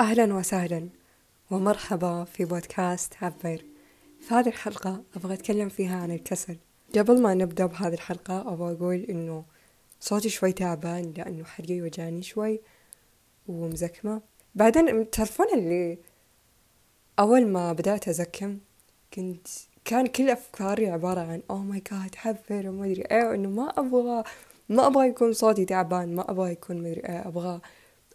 أهلا وسهلا ومرحبا في بودكاست عبر في هذه الحلقة أبغى أتكلم فيها عن الكسل. قبل ما نبدأ بهذه الحلقة أبغى أقول إنه صوتي شوي تعبان لأنه حرقي وجاني شوي ومزكمة. بعدين تعرفون اللي أول ما بدأت أزكم كنت كان كل أفكاري عبارة عن أوه ماي جاد حفر وما أدري إيه وإنه ما أبغى ما أبغى يكون صوتي تعبان ما أبغى يكون مدري إيه أبغى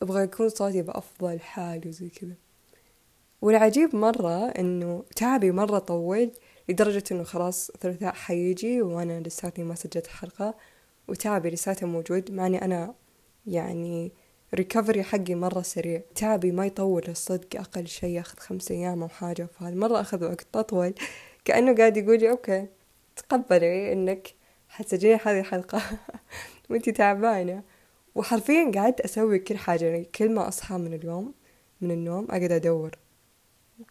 أبغى يكون صوتي بأفضل حال وزي كذا. والعجيب مرة إنه تعبي مرة طول لدرجة إنه خلاص ثلاثاء حيجي وأنا لساتني ما سجلت حلقة وتعبي لساته موجود مع إني أنا يعني recovery حقي مرة سريع. تعبي ما يطول الصدق أقل شي ياخذ خمس أيام أو حاجة فهذا مرة أخذ وقت أطول. كأنه قاعد يقولي okay تقبلي إنك حتسجلي هذه الحلقة. وانتي تعبانة. وحرفيا قعدت أسوي كل حاجة يعني كل ما أصحى من اليوم من النوم أقعد أدور.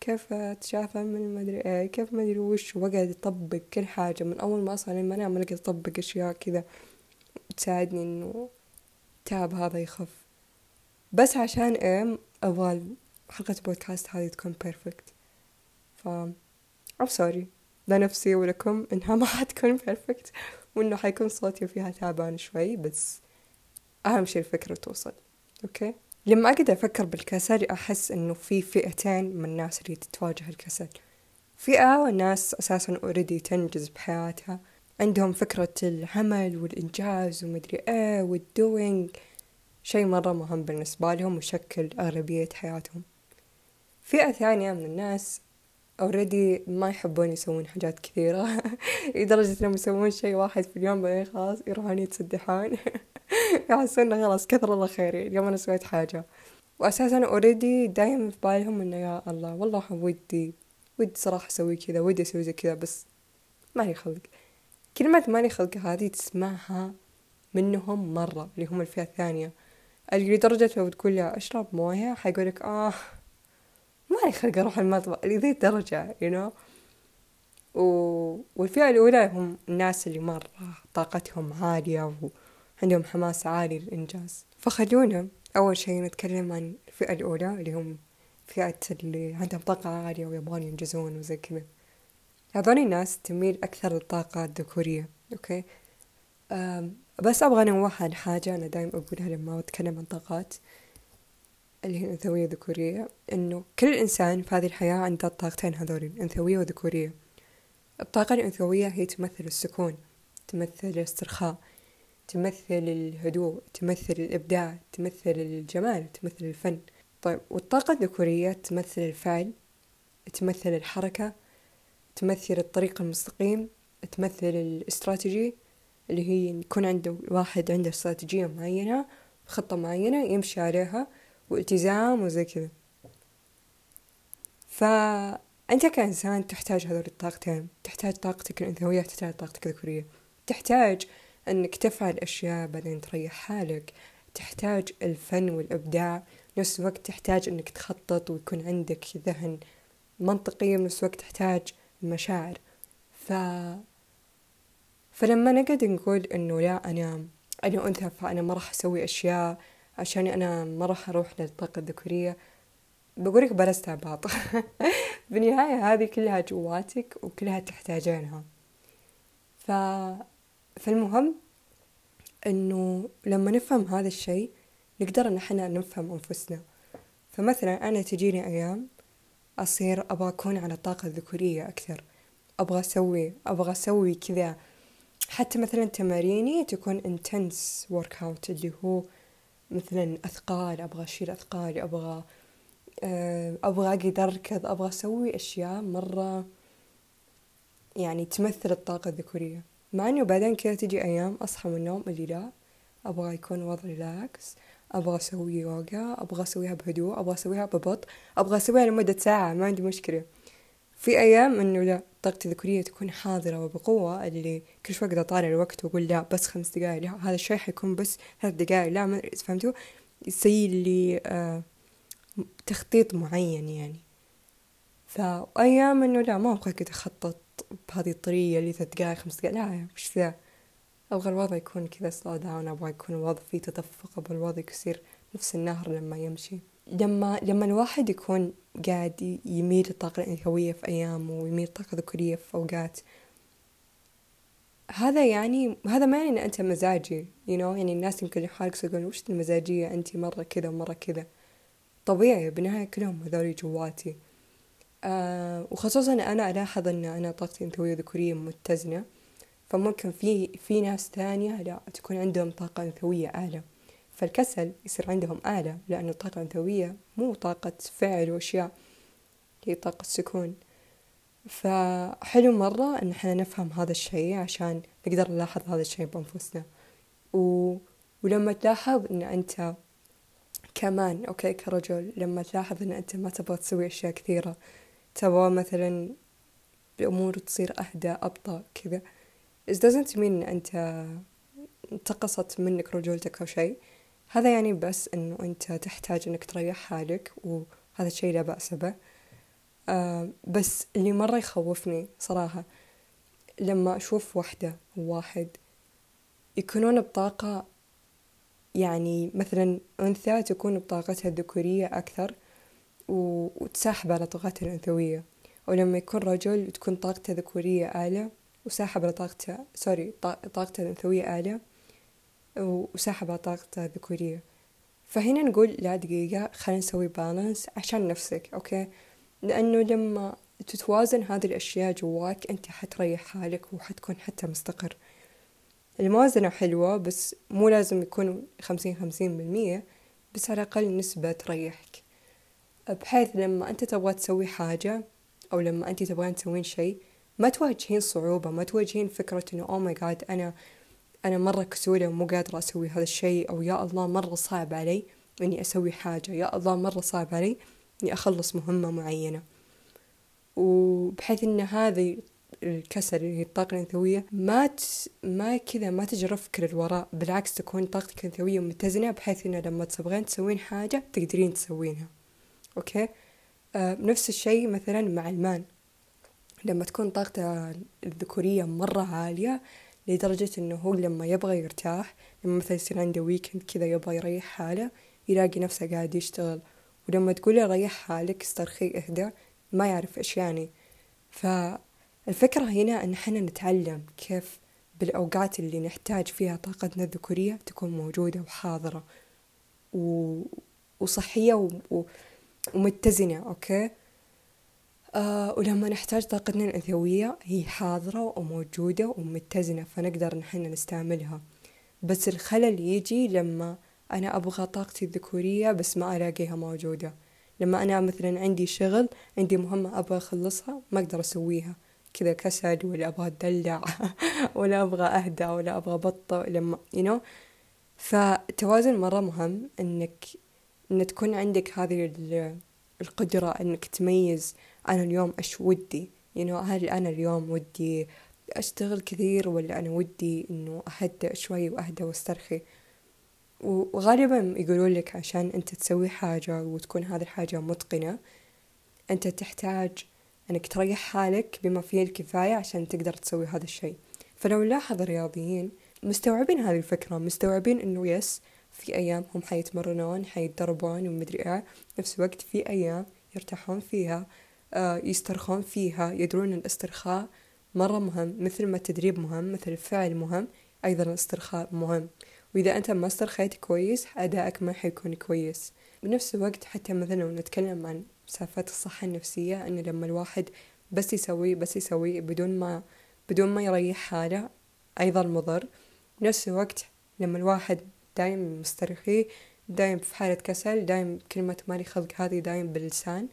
كيف أتشافى من المدري إيه كيف ما أدري وش وأقعد أطبق كل حاجة. من أول ما أصحى لين ما أنام أقعد أطبق أشياء كذا تساعدني إنه التعب هذا يخف. بس عشان إيه أبغى حلقة بودكاست هذه تكون perfect ف I'm sorry لنفسي ولكم إنها ما حتكون perfect وإنه حيكون صوتي فيها تعبان شوي بس أهم شي الفكرة توصل okay؟ لما أقدر أفكر بالكسل أحس إنه في فئتين من الناس اللي تتواجه الكسل. فئة ناس أساسا already تنجز بحياتها. عندهم فكرة العمل والإنجاز ومدري إيه وال doing شيء مرة مهم بالنسبة لهم ويشكل أغلبية حياتهم. فئة ثانية من الناس already ما يحبون يسوون حاجات كثيرة. لدرجة إنهم يسوون شيء واحد في اليوم بعدين خلاص يروحون يتسدحون يحسون إنه خلاص كثر الله خيري اليوم أنا سويت حاجة. واساسا already دايم في بالهم إنه يا الله والله ودي ودي صراحة أسوي كذا ودي أسوي زي كذا بس ماني خلق. كلمة ماني خلق هذه تسمعها منهم مرة اللي هم الفئة الثانية. اللي لدرجة لو تقول له أشرب موية حيقولك آه. ماني خلق أروح المطبخ لذي الدرجة you know. و... والفئة الأولى هم الناس اللي مرة طاقتهم عالية وعندهم حماس عالي للإنجاز. فخلونا أول شي نتكلم عن الفئة الأولى اللي هم فئة اللي عندهم طاقة عالية ويبغون ينجزون وزي كذا. هذول الناس تميل أكثر للطاقة الذكورية أوكي؟ بس أبغى أنوه حاجة أنا دايم أقولها لما أتكلم عن طاقات. اللي هي الأنثوية والذكورية إنه كل إنسان في هذه الحياة عنده الطاقتين هذول أنثوية وذكورية. الطاقة الأنثوية هي تمثل السكون تمثل الاسترخاء تمثل الهدوء تمثل الإبداع تمثل الجمال تمثل الفن. طيب والطاقة الذكورية تمثل الفعل تمثل الحركة تمثل الطريق المستقيم تمثل الاستراتيجي اللي هي يكون عنده واحد عنده استراتيجية معينة خطة معينة يمشي عليها والتزام وزي كذا. فأنت كإنسان تحتاج هذول الطاقتين. تحتاج طاقتك الأنثوية تحتاج طاقتك الذكورية. تحتاج أنك تفعل أشياء بعدين تريح حالك. تحتاج الفن والإبداع. نفس الوقت تحتاج أنك تخطط ويكون عندك ذهن منطقي. بنفس الوقت تحتاج المشاعر ف فلما نقعد نقول إنه لا أنا أنا أنثى فأنا ما راح أسوي أشياء عشان أنا ما راح أروح للطاقة الذكورية. بقولك بلا استعباط بالنهاية هذه كلها جواتك وكلها تحتاجينها. ف... فالمهم إنه لما نفهم هذا الشيء نقدر إن إحنا نفهم أنفسنا. فمثلا أنا تجيني أيام أصير أبغى أكون على الطاقة الذكورية أكثر. أبغى أسوي أبغى أسوي كذا. حتى مثلا تماريني تكون intense workout اللي هو مثلا أثقال أبغى أشيل أثقال أبغى أبغى أقعد أركض أبغى أسوي أشياء مرة يعني تمثل الطاقة الذكورية. مع إنه بعدين كذا تجي أيام أصحى من النوم اللي لا أبغى يكون وضع relax أبغى أسوي يوغا أبغى أسويها بهدوء أبغى أسويها ببطء أبغى أسويها لمدة ساعة ما عندي مشكلة. في أيام إنه لا طاقتي الذكورية تكون حاضرة وبقوة اللي كل شوي أقدر أطالع الوقت وأقول لا بس خمس دقايق لا هذا الشيء حيكون بس ثلاث دقايق لا ما فهمتوا. يسوي لي آه تخطيط معين يعني. فأيام إنه لا ما أبغى كذا أخطط بهذه الطريقة اللي ثلاث دقايق خمس دقايق لا وش ذا؟ أبغى الوضع يكون كذا سلو داون أبغى يكون الوضع فيه تدفق أبغى الوضع يصير نفس النهر لما يمشي. لما لما الواحد يكون قاعد يميل للطاقة الأنثوية في أيام ويميل للطاقة الذكورية في أوقات. هذا يعني هذا ما يعني إن أنت مزاجي you know يعني الناس يمكن يحاركوا يقولون وش المزاجية؟ انت مرة كذا ومرة كذا. طبيعي بالنهاية كلهم هذولي جواتي. آه وخصوصا أنا ألاحظ إن أنا طاقتي انثوية وذكورية متزنة فممكن في في ناس ثانية لا تكون عندهم طاقة انثوية أعلى. فالكسل يصير عندهم اعلى لأنه الطاقة الانثوية مو طاقة فعل وأشياء هي طاقة سكون. فحلو مرة إن إحنا نفهم هذا الشيء عشان نقدر نلاحظ هذا الشيء بأنفسنا. و... ولما تلاحظ إن أنت كمان أوكي كرجل لما تلاحظ إن أنت ما تبغى تسوي أشياء كثيرة تبغى مثلا الأمور تصير أهدى أبطأ كذا it doesn't mean إن أنت انتقصت منك رجولتك أو شيء. هذا يعني بس إنه أنت تحتاج إنك تريح حالك وهذا الشيء لا بأس به. آه بس اللي مرة يخوفني صراحة لما أشوف وحدة واحد يكونون بطاقة يعني مثلا أنثى تكون بطاقتها الذكورية أكثر وتساحب على طاقتها الأنثوية. أو لما يكون رجل تكون طاقته ذكورية أعلى وساحب على طاقته sorry طاقته الأنثوية أعلى. وساحب على طاقته الذكورية. فهنا نقول لا دقيقة خلينا نسوي balance عشان نفسك okay؟ لأنه لما تتوازن هذه الأشياء جواك أنت حتريح حالك وحتكون حتى مستقر. الموازنة حلوة بس مو لازم يكون خمسين خمسين بالمية بس على الأقل نسبة تريحك. بحيث لما أنت تبغى تسوي حاجة أو لما أنت تبغين تسوين شيء ما تواجهين صعوبة ما تواجهين فكرة إنه أو ماي جاد أنا أنا مرة كسولة ومو قادرة أسوي هذا الشيء أو يا الله مرة صعب علي إني أسوي حاجة يا الله مرة صعب علي إني أخلص مهمة معينة. وبحيث إن هذه الكسل اللي هي الطاقة الأنثوية ما ت... ما كذا ما تجرى فكر الوراء بالعكس تكون طاقتك الأنثوية متزنة بحيث إن لما تبغين تسوين حاجة تقدرين تسوينها. okay؟ آه نفس الشيء مثلا مع ال man لما تكون طاقته الذكورية مرة عالية لدرجة إنه هو لما يبغى يرتاح لما مثلا يصير عنده weekend كذا يبغى يريح حاله يلاقي نفسه قاعد يشتغل. ولما تقولي ريح حالك استرخي اهدى ما يعرف إيش يعني. فالفكرة هنا إن إحنا نتعلم كيف بالأوقات اللي نحتاج فيها طاقتنا الذكورية تكون موجودة وحاضرة و... وصحية و... و... ومتزنة أوكي؟ ولما نحتاج طاقتنا الأنثوية هي حاضرة وموجودة ومتزنة فنقدر نحن نستعملها. بس الخلل يجي لما أنا أبغى طاقتي الذكورية بس ما ألاقيها موجودة. لما أنا مثلا عندي شغل عندي مهمة أبغى أخلصها ما أقدر أسويها. كذا كسل ولا أبغى أدلع ولا أبغى أهدى ولا أبغى أبطأ لما you know. فالتوازن مرة مهم إنك إن تكون عندك هذه القدرة إنك تميز أنا اليوم إيش ودي؟ Know هل أنا اليوم ودي أشتغل كثير ولا أنا ودي إنه أهدأ شوي وأهدى وأسترخي؟ وغالبا يقولون لك عشان أنت تسوي حاجة وتكون هذه الحاجة متقنة أنت تحتاج أنك تريح حالك بما فيه الكفاية عشان تقدر تسوي هذا الشيء. فلو نلاحظ الرياضيين مستوعبين هذه الفكرة مستوعبين أنه يس في أيام هم حيتمرنون حيتدربون ومدري إيه نفس الوقت في أيام يرتاحون فيها. يسترخون فيها يدرون الاسترخاء مرة مهم مثل ما التدريب مهم مثل الفعل مهم أيضا الاسترخاء مهم. وإذا أنت ما استرخيت كويس أدائك ما حيكون كويس. بنفس الوقت حتى مثلا لو نتكلم عن مسافات الصحة النفسية أنه لما الواحد بس يسوي بس يسوي بدون ما بدون ما يريح حاله أيضا مضر. بنفس الوقت لما الواحد دايم مسترخي دايم في حالة كسل دايم كلمة مالي خلق هذه دايم باللسان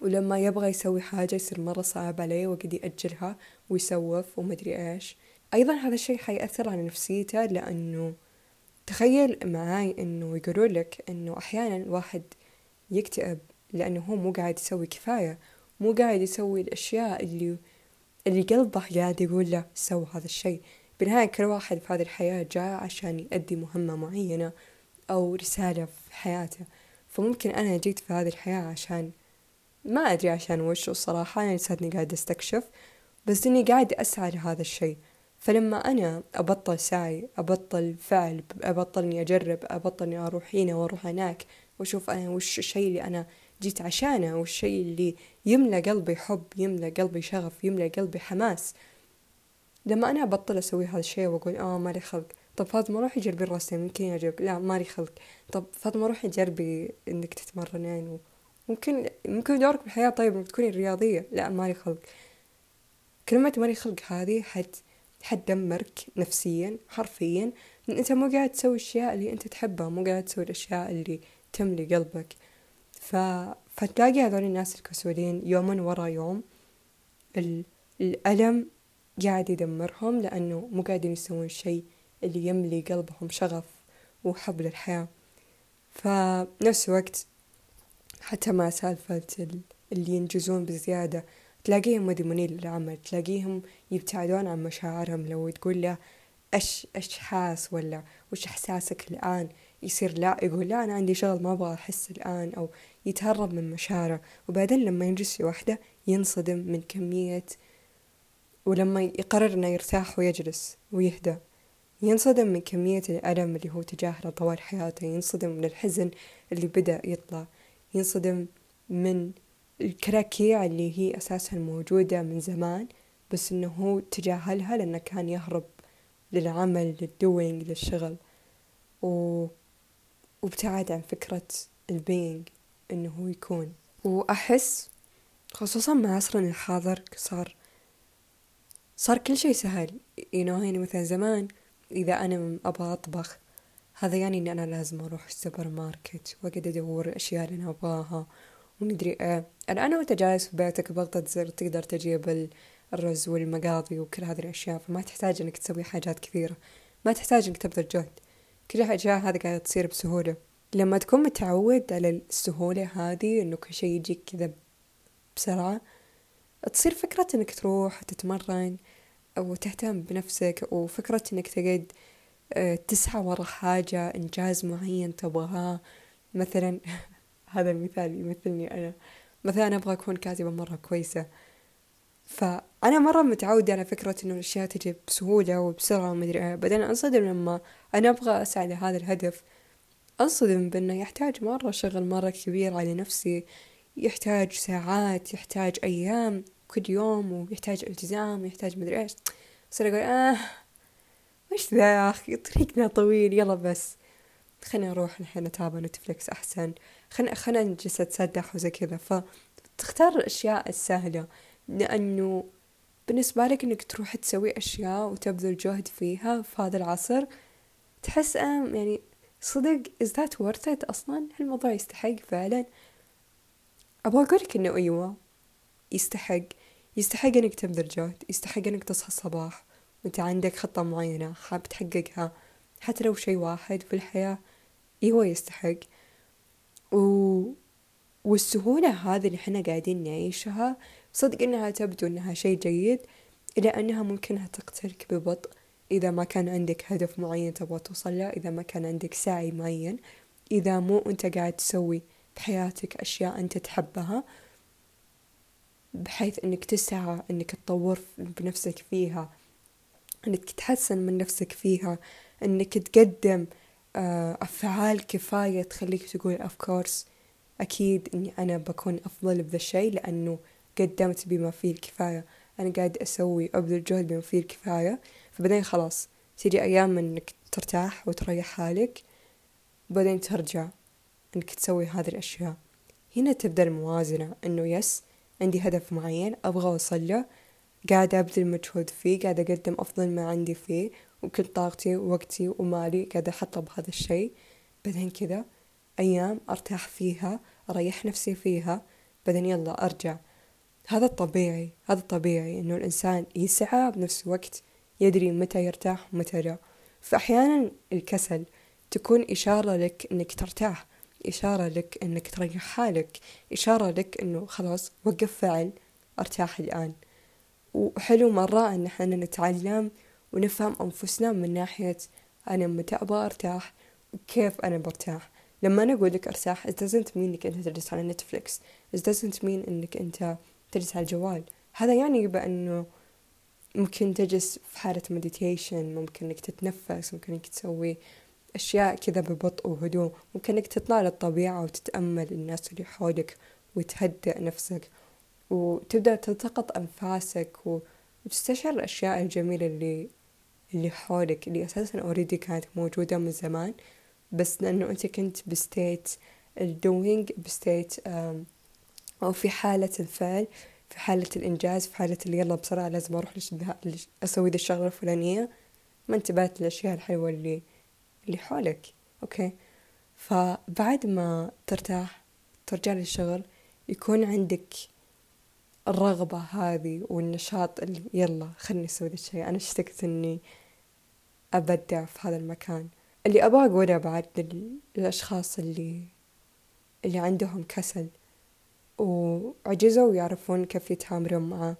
ولما يبغى يسوي حاجة يصير مرة صعب عليه وقد يأجلها ويسوف ومدري إيش. أيضا هذا الشيء حيأثر على نفسيته لأنه تخيل معاي إنه يقولوا لك إنه أحيانا الواحد يكتئب لأنه هو مو قاعد يسوي كفاية مو قاعد يسوي الأشياء اللي اللي قلبه قاعد يقول له سوي هذا الشيء. بالنهاية كل واحد في هذه الحياة جاء عشان يؤدي مهمة معينة أو رسالة في حياته. فممكن أنا جيت في هذه الحياة عشان ما أدري عشان وش الصراحة أنا لساتني قاعد أستكشف بس إني قاعد أسعى لهذا الشيء. فلما أنا أبطل سعي أبطل فعل أبطل إني أجرب أبطل إني أروح هنا وأروح هناك وأشوف أنا وش الشيء اللي أنا جيت عشانه والشيء اللي يملى قلبي حب يملى قلبي شغف يملى قلبي حماس. لما أنا أبطل أسوي هذا الشيء وأقول آه مالي خلق. طب فاطمة روحي جربي الرسم يمكن يعجبك. لا مالي خلق. طب فاطمة روحي جربي إنك تتمرنين ممكن ممكن دورك بالحياة. طيب إنك تكوني رياضية لا مالي خلق. كلمة مالي خلق هذه حت حتدمرك نفسيا حرفيا. إن أنت مو قاعد تسوي الأشياء اللي أنت تحبها مو قاعد تسوي الأشياء اللي تملي قلبك ف... فتلاقي هذول الناس الكسولين يوما ورا يوم ال... الألم قاعد يدمرهم لأنه مو قاعدين يسوون الشيء اللي يملي قلبهم شغف وحب للحياة فنفس الوقت حتى مع سالفة اللي ينجزون بزيادة تلاقيهم مدمنين للعمل تلاقيهم يبتعدون عن مشاعرهم. لو تقول له إيش إيش حاس ولا وش إحساسك الآن؟ يصير لا يقول لا أنا عندي شغل ما أبغى أحس الآن أو يتهرب من مشاعره. وبعدين لما في واحدة ينصدم من كمية ولما يقرر إنه يرتاح ويجلس ويهدى. ينصدم من كمية الألم اللي هو تجاهله طوال حياته ينصدم من الحزن اللي بدأ يطلع. ينصدم من الكراكيع اللي هي أساسا موجودة من زمان بس إنه هو تجاهلها لأنه كان يهرب للعمل لل doing للشغل. و... وابتعد عن فكرة ال being إنه هو يكون. وأحس خصوصا مع عصرنا الحاضر صار صار كل شيء سهل. You know يعني مثلا زمان إذا أنا أبغى أطبخ هذا يعني إني أنا لازم أروح السوبر ماركت وأقعد أدور الأشياء اللي أنا أبغاها ومدري إيه الآن وأنت جالس في بيتك بضغطة زر تقدر تجيب الرز والمقاضي وكل هذه الأشياء فما تحتاج إنك تسوي حاجات كثيرة ما تحتاج إنك تبذل جهد. كل الأشياء هذه قاعدة تصير بسهولة. لما تكون متعود على السهولة هذه إنه كل شيء يجيك كذا بسرعة تصير فكرة إنك تروح تتمرن أو تهتم بنفسك وفكرة إنك تقعد تسعى ورا حاجة إنجاز معين تبغاه. مثلا هذا المثال يمثلني أنا. مثلا أبغى أكون كاتبة مرة كويسة. فأنا مرة متعودة على فكرة إنه الأشياء تجي بسهولة وبسرعة ومدري إيه. بعدين أنصدم لما أنا أبغى أسعى لهذا الهدف. أنصدم بأنه يحتاج مرة شغل مرة كبير على نفسي. يحتاج ساعات يحتاج أيام كل يوم ويحتاج التزام ويحتاج مدري إيش. صار أقول آه وش ذا يا أخي؟ طريقنا طويل. يلا بس. خلينا نروح. الحين نتابع نتفلكس أحسن. خلينا خلينا نجلس نتسدح وزي كذا. فتختار الأشياء السهلة. لأنه بالنسبة لك إنك تروح تسوي أشياء وتبذل جهد فيها في هذا العصر تحس أم يعني صدق is that worth it أصلا؟ هل الموضوع يستحق فعلا. أبغى أقولك إنه أيوة يستحق. يستحق إنك تبذل جهد. يستحق إنك تصحى الصباح. وأنت عندك خطة معينة حاب تحققها حتى لو شي واحد في الحياة أيوة يستحق. و... والسهولة هذه اللي إحنا قاعدين نعيشها صدق إنها تبدو إنها شيء جيد إلا إنها ممكنها تقتلك ببطء. إذا ما كان عندك هدف معين تبغى توصل له إذا ما كان عندك سعي معين إذا مو أنت قاعد تسوي بحياتك أشياء أنت تحبها بحيث إنك تسعى إنك تطور بنفسك فيها. إنك تحسن من نفسك فيها إنك تقدم آه، أفعال كفاية تخليك تقول اوف كورس أكيد إني أنا بكون أفضل بذا الشيء لأنه قدمت بما فيه الكفاية. أنا قاعد أسوي أبذل جهد بما فيه الكفاية. فبعدين خلاص تيجي أيام إنك ترتاح وتريح حالك وبعدين ترجع إنك تسوي هذه الأشياء. هنا تبدأ الموازنة إنه يس عندي هدف معين أبغى أوصل له. قاعدة أبذل مجهود فيه قاعدة أقدم أفضل ما عندي فيه وكل طاقتي ووقتي ومالي قاعدة أحطه بهذا الشيء. بعدين كذا أيام أرتاح فيها أريح نفسي فيها بعدين يلا أرجع. هذا الطبيعي هذا الطبيعي إنه الإنسان يسعى بنفس الوقت يدري متى يرتاح ومتى لا. فأحيانا الكسل تكون إشارة لك إنك ترتاح إشارة لك إنك تريح حالك إشارة لك إنه خلاص وقف فعل أرتاح الآن. وحلو مرة إن إحنا نتعلم ونفهم أنفسنا من ناحية أنا متى أبغى أرتاح وكيف أنا برتاح. لما أنا أقول لك أرتاح it doesn't mean إنك أنت تجلس على نتفليكس it doesn't mean إنك أنت تجلس على الجوال. هذا يعني بأنه ممكن تجلس في حالة meditation ممكن إنك تتنفس ممكن إنك تسوي أشياء كذا ببطء وهدوء. ممكن إنك تطلع للطبيعة وتتأمل الناس اللي حولك وتهدئ نفسك. وتبدأ تلتقط أنفاسك وتستشعر الأشياء الجميلة اللي اللي حولك اللي أساسا already كانت موجودة من زمان. بس لأنه أنت كنت ب state ال doing ب state أو في حالة الفعل في حالة الإنجاز في حالة اللي يلا بسرعة لازم أروح أسوي ذي الشغلة الفلانية. ما انتبهت للأشياء الحلوة اللي اللي حولك. okay؟ فبعد ما ترتاح ترجع للشغل يكون عندك الرغبة هذه والنشاط اللي يلا خلني أسوي ذا الشيء. أنا اشتقت إني أبدع في هذا المكان. اللي أبغى أقوله بعد للأشخاص اللي اللي عندهم كسل وعجزوا يعرفون كيف يتعاملون معه.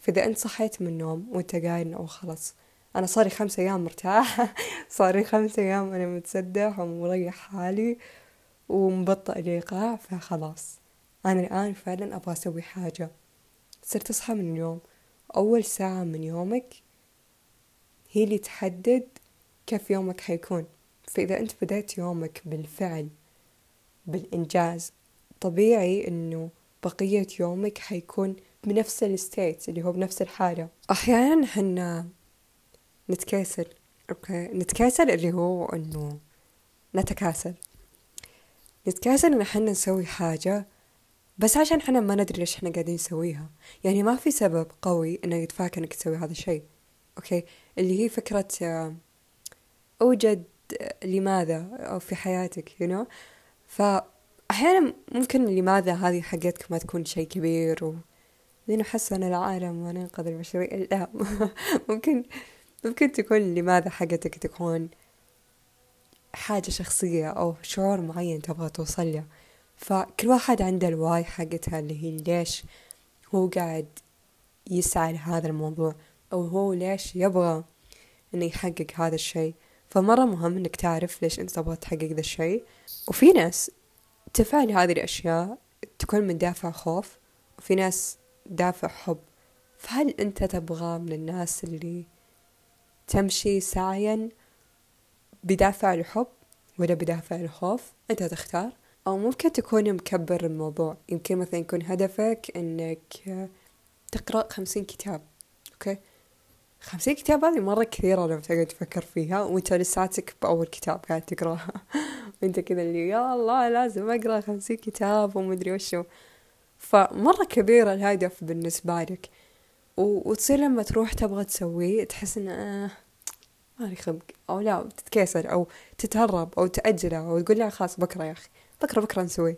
فإذا أنت صحيت من النوم وأنت قايل أو خلاص أنا صاري خمسة أيام مرتاح. صاري خمسة أيام أنا متصدح ومريح حالي ومبطئ الإيقاع فخلاص. أنا الآن فعلا أبغى أسوي حاجة. صرت تصحى من اليوم أول ساعة من يومك هي اللي تحدد كيف يومك حيكون. فإذا أنت بدأت يومك بالفعل بالإنجاز طبيعي إنه بقية يومك حيكون بنفس ال state اللي هو بنفس الحالة. أحيانا حنا نتكاسل okay؟ نتكاسل اللي هو إنه نتكاسل. نتكاسل إن حنا نسوي حاجة بس عشان حنا ما ندري ليش حنا قاعدين نسويها. يعني ما في سبب قوي إنه يدفعك إنك تسوي هذا الشيء. أوكي؟ اللي هي فكرة آه، أوجد لماذا في حياتك you know فأحيانا ممكن لماذا هذه حقتك ما تكون شيء كبير و لنحسن العالم وننقذ البشرية لا ممكن ممكن تكون لماذا حقتك تكون حاجة شخصية أو شعور معين تبغى توصل له. فكل واحد عنده الواي حقتها اللي هي ليش هو قاعد يسعى لهذا الموضوع أو هو ليش يبغى إنه يحقق هذا الشيء. فمرة مهم إنك تعرف ليش أنت تبغى تحقق ذا الشيء. وفي ناس تفعل هذه الأشياء تكون من دافع خوف وفي ناس دافع حب. فهل أنت تبغى من الناس اللي تمشي سعيا بدافع الحب ولا بدافع الخوف؟ أنت تختار. أو ممكن تكون مكبر الموضوع. يمكن مثلا يكون هدفك إنك تقرأ خمسين كتاب أوكي؟ خمسين كتاب هذه مرة كثيرة لو تقعد تفكر فيها وأنت لساتك بأول كتاب قاعد تقرأها. وأنت كذا اللي يا الله لازم أقرأ خمسين كتاب ومدري وشو فمرة كبيرة الهدف بالنسبة لك. وتصير لما تروح تبغى تسويه تحس إنه آه ما لي خلق. أو لا تتكسل أو تتهرب أو تأجله أو تقول لا خلاص بكرة يا أخي. بكرة بكرة نسوي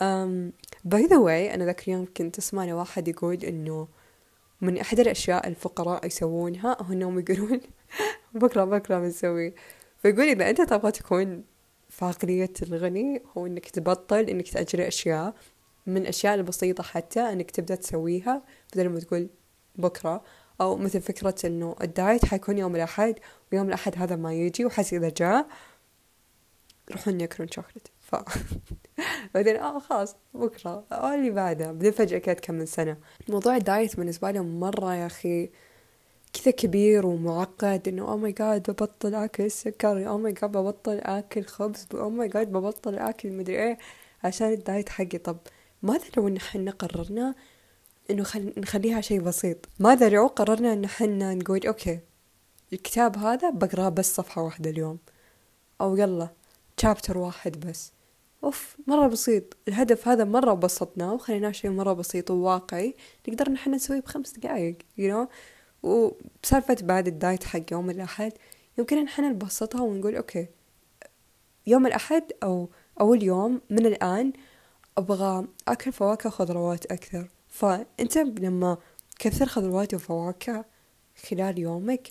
أم by the way أنا ذاك اليوم كنت أسمع واحد يقول إنه من أحد الأشياء الفقراء يسوونها هو إنهم يقولون بكرة بكرة بنسوي فيقول إذا أنت تبغى تكون في الغني هو إنك تبطل إنك تأجل أشياء من أشياء البسيطة حتى إنك تبدأ تسويها بدل ما تقول بكرة. أو مثل فكرة إنه ال diet حيكون يوم الأحد ويوم الأحد هذا ما يجي وحتى إذا جاء يروحون يأكلون شوكولاتة. بعدين آه خلاص بكرة آه اللي بعده. بعدين فجأة كانت كم من سنة. موضوع ال diet بالنسبة لهم مرة يا أخي كذا كبير ومعقد إنه oh my god ببطل آكل سكر oh my god ببطل آكل خبز oh my god ببطل آكل مدري إيه. عشان ال diet حقي. طب ماذا لو ان إحنا قررنا إنه خل... نخليها شيء بسيط. ماذا لو قررنا إن إحنا نقول okay الكتاب هذا بقراه بس صفحة واحدة اليوم أو يلا chapter واحد بس. أوف مرة بسيط. الهدف هذا مرة بسطناه وخليناه شيء مرة بسيط وواقعي. نقدر نحن نسويه بخمس دقايق you know وبسالفة بعد ال diet حق يوم الأحد يمكن نحن نبسطها ونقول okay يوم الأحد أو أول يوم من الآن أبغى أكل فواكه وخضروات أكثر. فأنت لما كثر خضروات وفواكه خلال يومك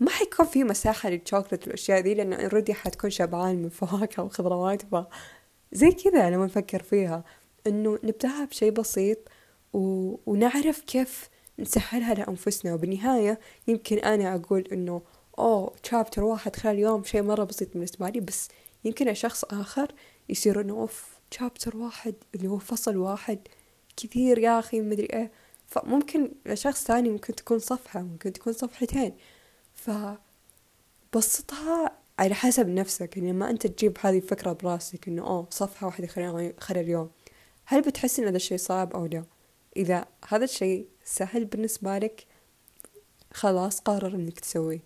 ما حيكون في مساحة للشوكولات والأشياء ذي لأنه اوريدي حتكون شبعان من فواكه وخضروات زي كذا لما نفكر فيها إنه نبدأها بشيء بسيط و... ونعرف كيف نسهلها لأنفسنا. وبالنهاية يمكن أنا أقول إنه أوه شابتر واحد خلال يوم شيء مرة بسيط بالنسبة لي بس يمكن شخص آخر يصير إنه أوف شابتر واحد اللي هو فصل واحد كثير يا أخي مدري إيه. فممكن لشخص ثاني ممكن تكون صفحة ممكن تكون صفحتين. فبسطها على حسب نفسك يعني لما أنت تجيب هذه الفكرة براسك إنه أوه صفحة واحدة خلال اليوم. هل بتحس إن هذا الشيء صعب أو لا؟ إذا هذا الشيء سهل بالنسبة لك خلاص قرر إنك تسويه.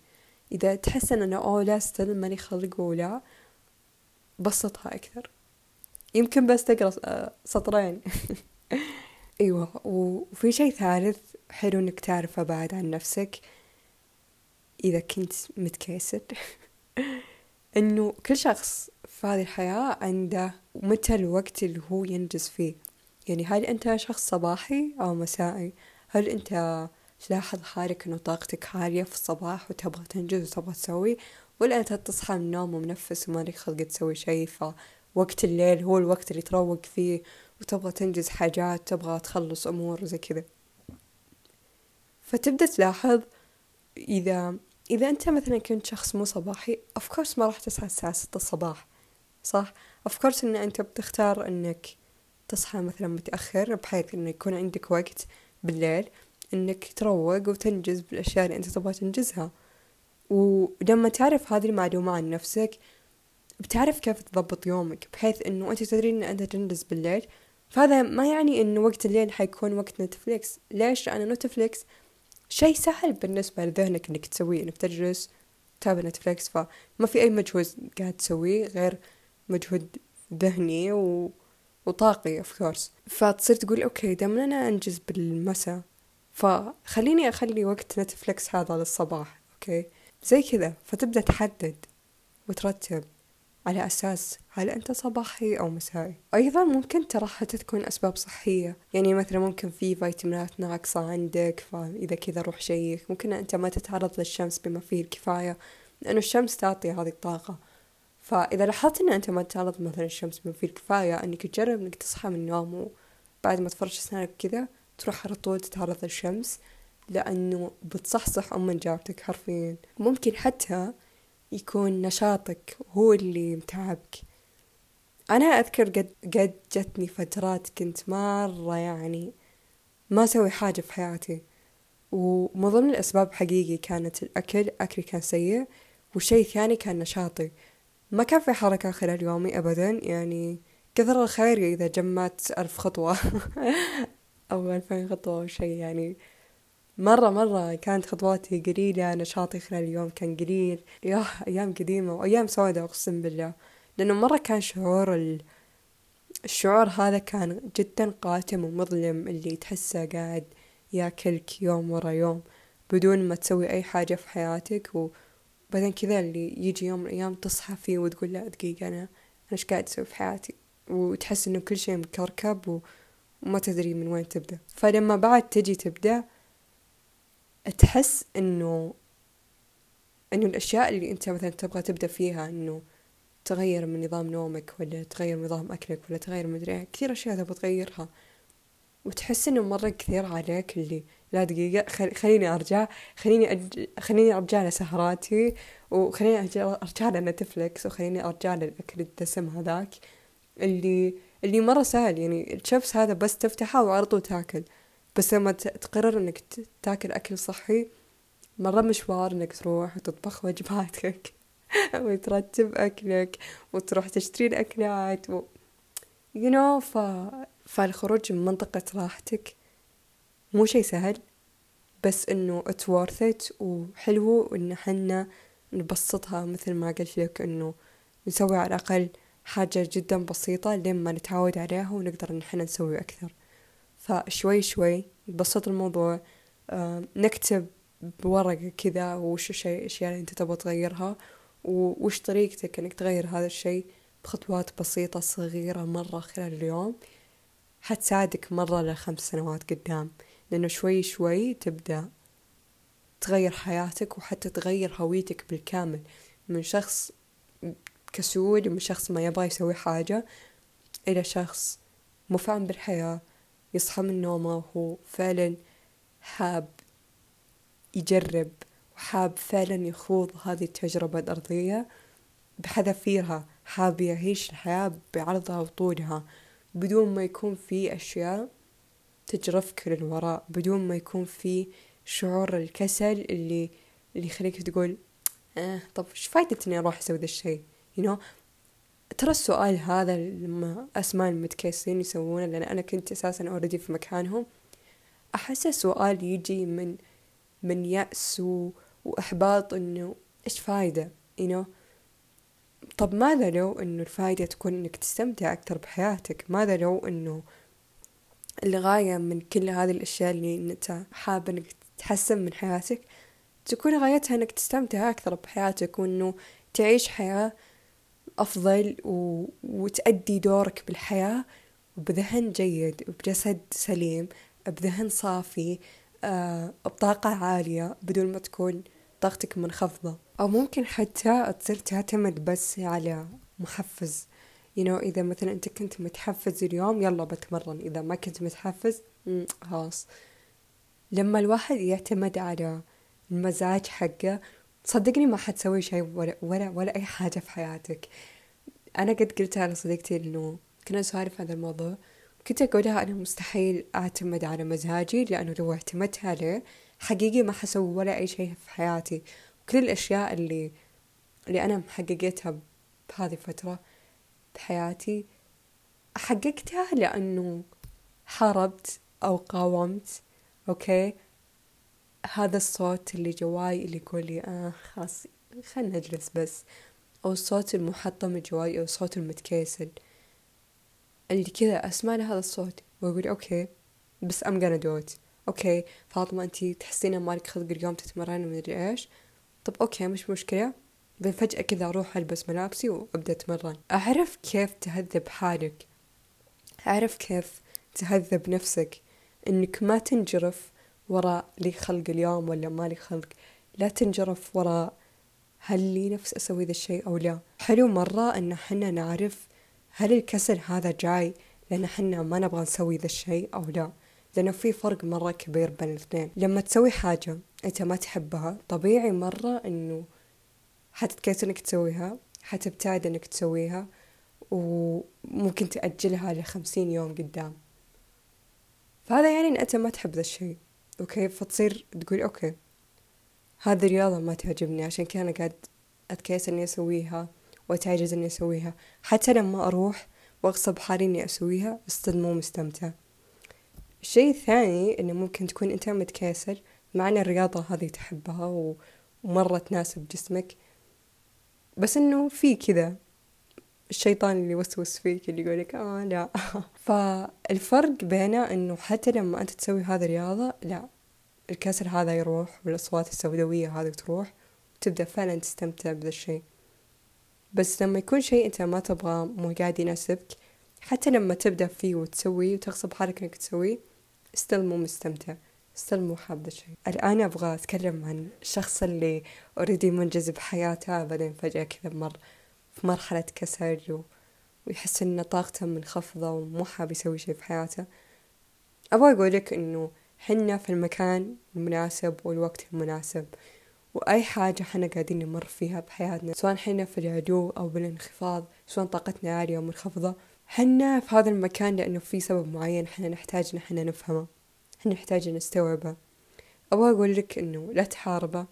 إذا تحس إنه أوه لا استنى ماني خلق ولا بسطها أكثر. يمكن بس تقرأ آه، سطرين. أيوة وفي شيء ثالث حلو إنك تعرفه بعد عن نفسك. إذا كنت متكاسل. إنه كل شخص في هذه الحياة عنده متى الوقت اللي هو ينجز فيه. يعني هل أنت شخص صباحي أو مسائي؟ هل أنت تلاحظ حالك إنه طاقتك عالية في الصباح وتبغى تنجز وتبغى تسوي ولا أنت تصحى من النوم ومنفس وما لك خلق تسوي شيء فوقت الليل هو الوقت اللي تروق فيه وتبغى تنجز حاجات تبغى تخلص أمور زي كذا؟ فتبدأ تلاحظ إذا إذا أنت مثلا كنت شخص مو صباحي أوف كورس ما راح تصحى الساعة ستة الصباح صح؟ أوف كورس إن أنت بتختار إنك تصحى مثلا متأخر بحيث إنه يكون عندك وقت بالليل إنك تروق وتنجز بالأشياء اللي أنت تبغى تنجزها. ولما تعرف هذه المعلومة عن نفسك بتعرف كيف تضبط يومك بحيث إنه أنت تدري إن أنت تنجز بالليل. فهذا ما يعني إنه وقت الليل حيكون وقت نتفليكس ليش؟ لأن نتفليكس شيء سهل بالنسبة لذهنك إنك تسويه إنك تجلس تتابع نتفليكس. فما في أي مجهود قاعد تسويه غير مجهود ذهني و... وطاقي of course فتصير تقول okay دام أنا أنجز بالمساء فخليني أخلي وقت نتفليكس هذا للصباح okay؟ زي كذا فتبدأ تحدد وترتب. على أساس هل أنت صباحي أو مسائي؟ أيضا ممكن ترى حتى تكون أسباب صحية. يعني مثلا ممكن في فيتامينات ناقصة عندك فإذا كذا روح check. ممكن أنت ما تتعرض للشمس بما فيه الكفاية لأنه الشمس تعطي هذه الطاقة. فإذا لاحظت أن أنت ما تتعرض مثلا الشمس بما فيه الكفاية أنك تجرب أنك تصحى من النوم وبعد ما تفرش أسنانك كذا تروح على طول تتعرض للشمس لأنه بتصحصح أم من جابتك حرفيا. ممكن حتى يكون نشاطك هو اللي متعبك أنا أذكر قد, قد جتني فترات كنت مرة يعني ما أسوي حاجة في حياتي ومن ضمن الأسباب حقيقي كانت الأكل أكلي كان سيء والشي الثاني كان نشاطي. ما كان في حركة خلال يومي أبدا يعني كثر الخير إذا جمعت ألف خطوة. أو ألفين خطوة أو شي يعني مرة مرة كانت خطواتي قليلة نشاطي خلال اليوم كان قليل. ياه أيام قديمة وأيام سوداء أقسم بالله. لأنه مرة كان شعور ال... الشعور هذا كان جدا قاتم ومظلم اللي تحسه قاعد ياكلك يوم ورا يوم بدون ما تسوي أي حاجة في حياتك. وبعدين كذا اللي يجي يوم من الأيام تصحى فيه وتقول لا دقيقة أنا أنا إيش قاعد أسوي في حياتي؟ وتحس إنه كل شيء مكركب و... وما تدري من وين تبدأ. فلما بعد تجي تبدأ تحس إنه إنه الأشياء اللي أنت مثلا تبغى تبدأ فيها إنه تغير من نظام نومك ولا تغير نظام أكلك ولا تغير مدري كثير أشياء تبغى تغيرها. وتحس إنه مرة كثير عليك اللي لا دقيقة خليني أرجع خليني أج... خليني أرجع لسهراتي وخليني أرجع لنتفلكس وخليني أرجع للاكل الدسم هذاك. اللي اللي مرة سهل يعني الشيبس هذا بس تفتحه طول تاكل. بس لما تقرر إنك تاكل أكل صحي مرة مشوار إنك تروح وتطبخ وجباتك. وترتب أكلك وتروح تشتري الأكلات و... you know ف... فالخروج من منطقة راحتك مو شي سهل بس إنه it's worth it. وحلو إن حنا نبسطها مثل ما قلت لك إنه نسوي على الأقل حاجة جدا بسيطة لين ما نتعود عليها ونقدر إن حنا نسوي أكثر. فشوي شوي نبسط الموضوع آه، نكتب بورقة كذا وش الشيء الأشياء اللي أنت تبغى تغيرها وش طريقتك إنك تغير هذا الشيء بخطوات بسيطة صغيرة مرة خلال اليوم. حتساعدك مرة لخمس سنوات قدام لأنه شوي شوي تبدأ تغير حياتك وحتى تغير هويتك بالكامل. من شخص كسول ومن شخص ما يبغى يسوي حاجة إلى شخص مفعم بالحياة. يصحى من نومه وهو فعلا حاب يجرب وحاب فعلا يخوض هذه التجربة الأرضية بحذافيرها حاب يعيش الحياة بعرضها وطولها. بدون ما يكون في أشياء تجرفك للوراء بدون ما يكون في شعور الكسل اللي اللي يخليك تقول آه طب إيش فايدة إني أروح أسوي ذا الشيء؟ You know ترى السؤال هذا لما أسمع المتكاسلين يسوونه لأن أنا كنت أساسا already في مكانهم. أحس سؤال يجي من من يأس و... وإحباط إنه إيش فايدة؟ you know. طب ماذا لو إنه الفايدة تكون إنك تستمتع أكثر بحياتك؟ ماذا لو إنه الغاية من كل هذه الأشياء اللي أنت حاب إنك تحسن من حياتك تكون غايتها إنك تستمتع أكثر بحياتك وإنه تعيش حياة أفضل و... وتأدي دورك بالحياة بذهن جيد بجسد سليم بذهن صافي آه، بطاقة عالية بدون ما تكون طاقتك منخفضة. أو ممكن حتى تصير تعتمد بس على محفز. You know إذا مثلا أنت كنت متحفز اليوم يلا بتمرن. إذا ما كنت متحفز خلاص. لما الواحد يعتمد على المزاج حقه صدقني ما حتسوي شيء ولا, ولا, ولا أي حاجة في حياتك. أنا قد قلتها لصديقتي إنه كنا نسولف هذا الموضوع. كنت أقولها أنا مستحيل أعتمد على مزاجي لأنه لو اعتمدت عليه حقيقي ما حسوي ولا أي شيء في حياتي. كل الأشياء اللي اللي أنا محققتها بهذه الفترة بحياتي حققتها لأنه حاربت أو قاومت أوكي؟ هذا الصوت اللي جواي اللي يقول لي آه خلاص خلنا نجلس بس. أو الصوت المحطم جواي أو الصوت المتكاسل اللي كذا أسمع هذا الصوت وأقول okay بس I'm gonna do it. okay فاطمة أنتي تحسين مالك خلق اليوم تتمرين ومدري إيش. طب okay مش مشكلة. فجأة كذا أروح ألبس ملابسي وأبدأ أتمرن. أعرف كيف تهذب حالك؟ أعرف كيف تهذب نفسك؟ إنك ما تنجرف. وراء لي خلق اليوم ولا ما لي خلق لا تنجرف وراء هل لي نفس أسوي ذا الشيء أو لا. حلو مرة إن حنا نعرف هل الكسل هذا جاي لأن حنا ما نبغى نسوي ذا الشيء أو لا. لأنه في فرق مرة كبير بين الاثنين. لما تسوي حاجة أنت ما تحبها طبيعي مرة إنه حتتكسل إنك تسويها حتبتعد إنك تسويها وممكن تأجلها لخمسين يوم قدام. فهذا يعني إن أنت ما تحب ذا الشيء. okay فتصير تقول okay هذه الرياضة ما تعجبني عشان كذا أنا قاعد أتكاسل إني أسويها وأتعجز إني أسويها. حتى لما أروح وأغصب حالي إني أسويها بس مو مستمتع. الشيء الثاني إنه ممكن تكون أنت متكاسل مع أن الرياضة هذه تحبها ومرة تناسب جسمك بس إنه في كذا الشيطان اللي يوسوس فيك اللي يقولك آه لا. فالفرق بينه إنه حتى لما أنت تسوي هذه الرياضة لا. الكسل هذا يروح والأصوات السوداوية هذه تروح وتبدأ فعلا تستمتع بذا الشيء. بس لما يكون شيء أنت ما تبغاه مو قاعد يناسبك حتى لما تبدأ فيه وتسويه وتغصب حالك إنك تسويه still مو مستمتع. still مو حاب ذا الشيء. الآن أبغى أتكلم عن الشخص اللي already منجز بحياته بعدين فجأة كذا مر. في مرحلة كسل و... ويحس إن طاقته منخفضة ومو حاب يسوي شيء في حياته. أبغى أقولك إنه حنا في المكان المناسب والوقت المناسب وأي حاجة حنا قاعدين نمر فيها بحياتنا سواء حنا في العلو أو بالانخفاض سواء طاقتنا عالية أو منخفضة حنا في هذا المكان لأنه في سبب معين حنا نحتاج إن حنا نفهمه حنا نحتاج نستوعبه. أبغى أقول لك إنه لا تحاربه.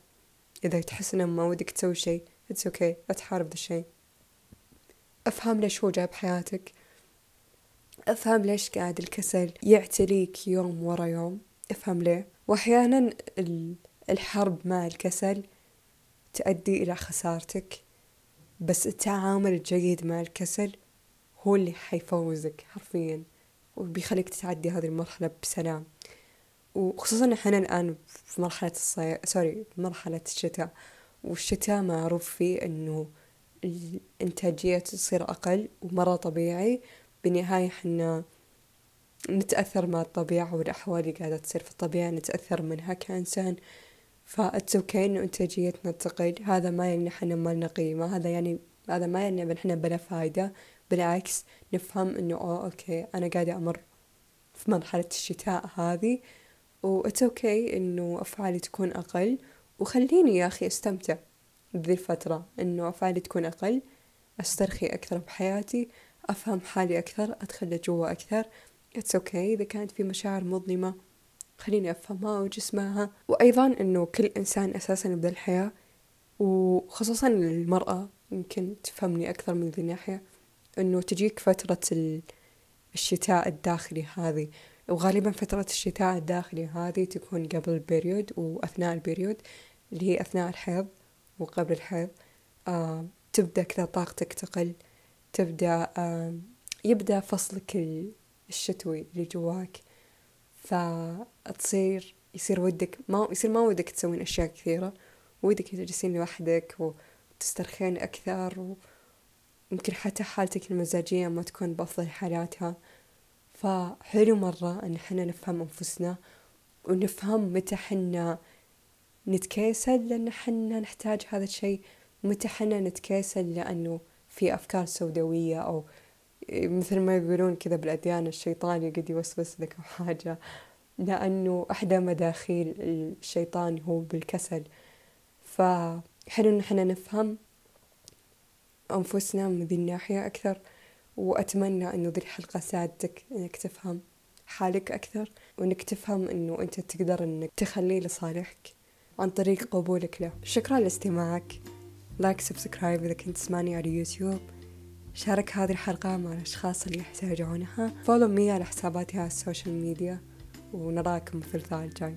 إذا تحس إنه ما ودك تسوي شيء it's okay okay. لا تحارب ذا الشيء أفهم ليش هو جاي بحياتك أفهم ليش قاعد الكسل يعتليك يوم ورا يوم. أفهم ليه. وأحيانا الحرب مع الكسل تؤدي إلى خسارتك. بس التعامل الجيد مع الكسل هو اللي حيفوزك حرفيا وبيخليك تتعدي هذه المرحلة بسلام. وخصوصا إحنا الآن في مرحلة الصيف sorry مرحلة الشتاء. والشتاء معروف فيه إنه الإنتاجية تصير أقل ومرة طبيعي. بالنهاية حنا نتأثر مع الطبيعة والأحوال اللي قاعدة تصير في الطبيعة نتأثر منها كإنسان. ف it's okay إنه إنتاجيتنا تقل. هذا ما يعني إحنا ما لنا قيمة. هذا يعني هذا ما يعني إن إحنا بلا فايدة بالعكس نفهم إنه أوه okay أنا قاعدة أمر في مرحلة الشتاء هذه. و it's okay إنه أفعالي تكون أقل. وخليني يا أخي أستمتع. بذي الفترة إنه أفعالي تكون أقل أسترخي أكثر بحياتي أفهم حالي أكثر أدخل جوا أكثر. it's okay okay. إذا كانت في مشاعر مظلمة خليني أفهمها وجسمها. وأيضا إنه كل إنسان أساسا بذا الحياة وخصوصا المرأة يمكن تفهمني أكثر من ذي الناحية. إنه تجيك فترة الشتاء الداخلي هذه وغالبا فترة الشتاء الداخلي هذه تكون قبل ال period وأثناء ال period اللي هي أثناء الحيض. وقبل الحيض تبدأ كذا طاقتك تقل تبدأ يبدأ فصلك الشتوي اللي جواك. فتصير يصير ودك ما يصير ما ودك تسوين أشياء كثيرة ودك تجلسين لوحدك وتسترخين أكثر ويمكن حتى حالتك المزاجية ما تكون بأفضل حالاتها. فحلو مرة إن حنا نفهم أنفسنا ونفهم متى حنا نتكاسل لأن حنا نحتاج هذا الشيء. متى حنا نتكاسل لأنه في أفكار سوداوية أو مثل ما يقولون كذا بالأديان الشيطان يقعد يوسوس لك أو حاجة. لأنه إحدى مداخيل الشيطان هو بالكسل. فحلو إن إحنا نفهم أنفسنا من ذي الناحية أكثر وأتمنى إنه ذي الحلقة ساعدتك إنك تفهم حالك أكثر وإنك تفهم إنه أنت تقدر إنك تخليه لصالحك. عن طريق قبولك له. شكرا لاستماعك. like subscribe إذا كنت تسمعني على يوتيوب. شارك هذه الحلقة مع الأشخاص اللي يحتاجونها. follow me على حساباتي على ال social media ونراكم في الثالث الجاي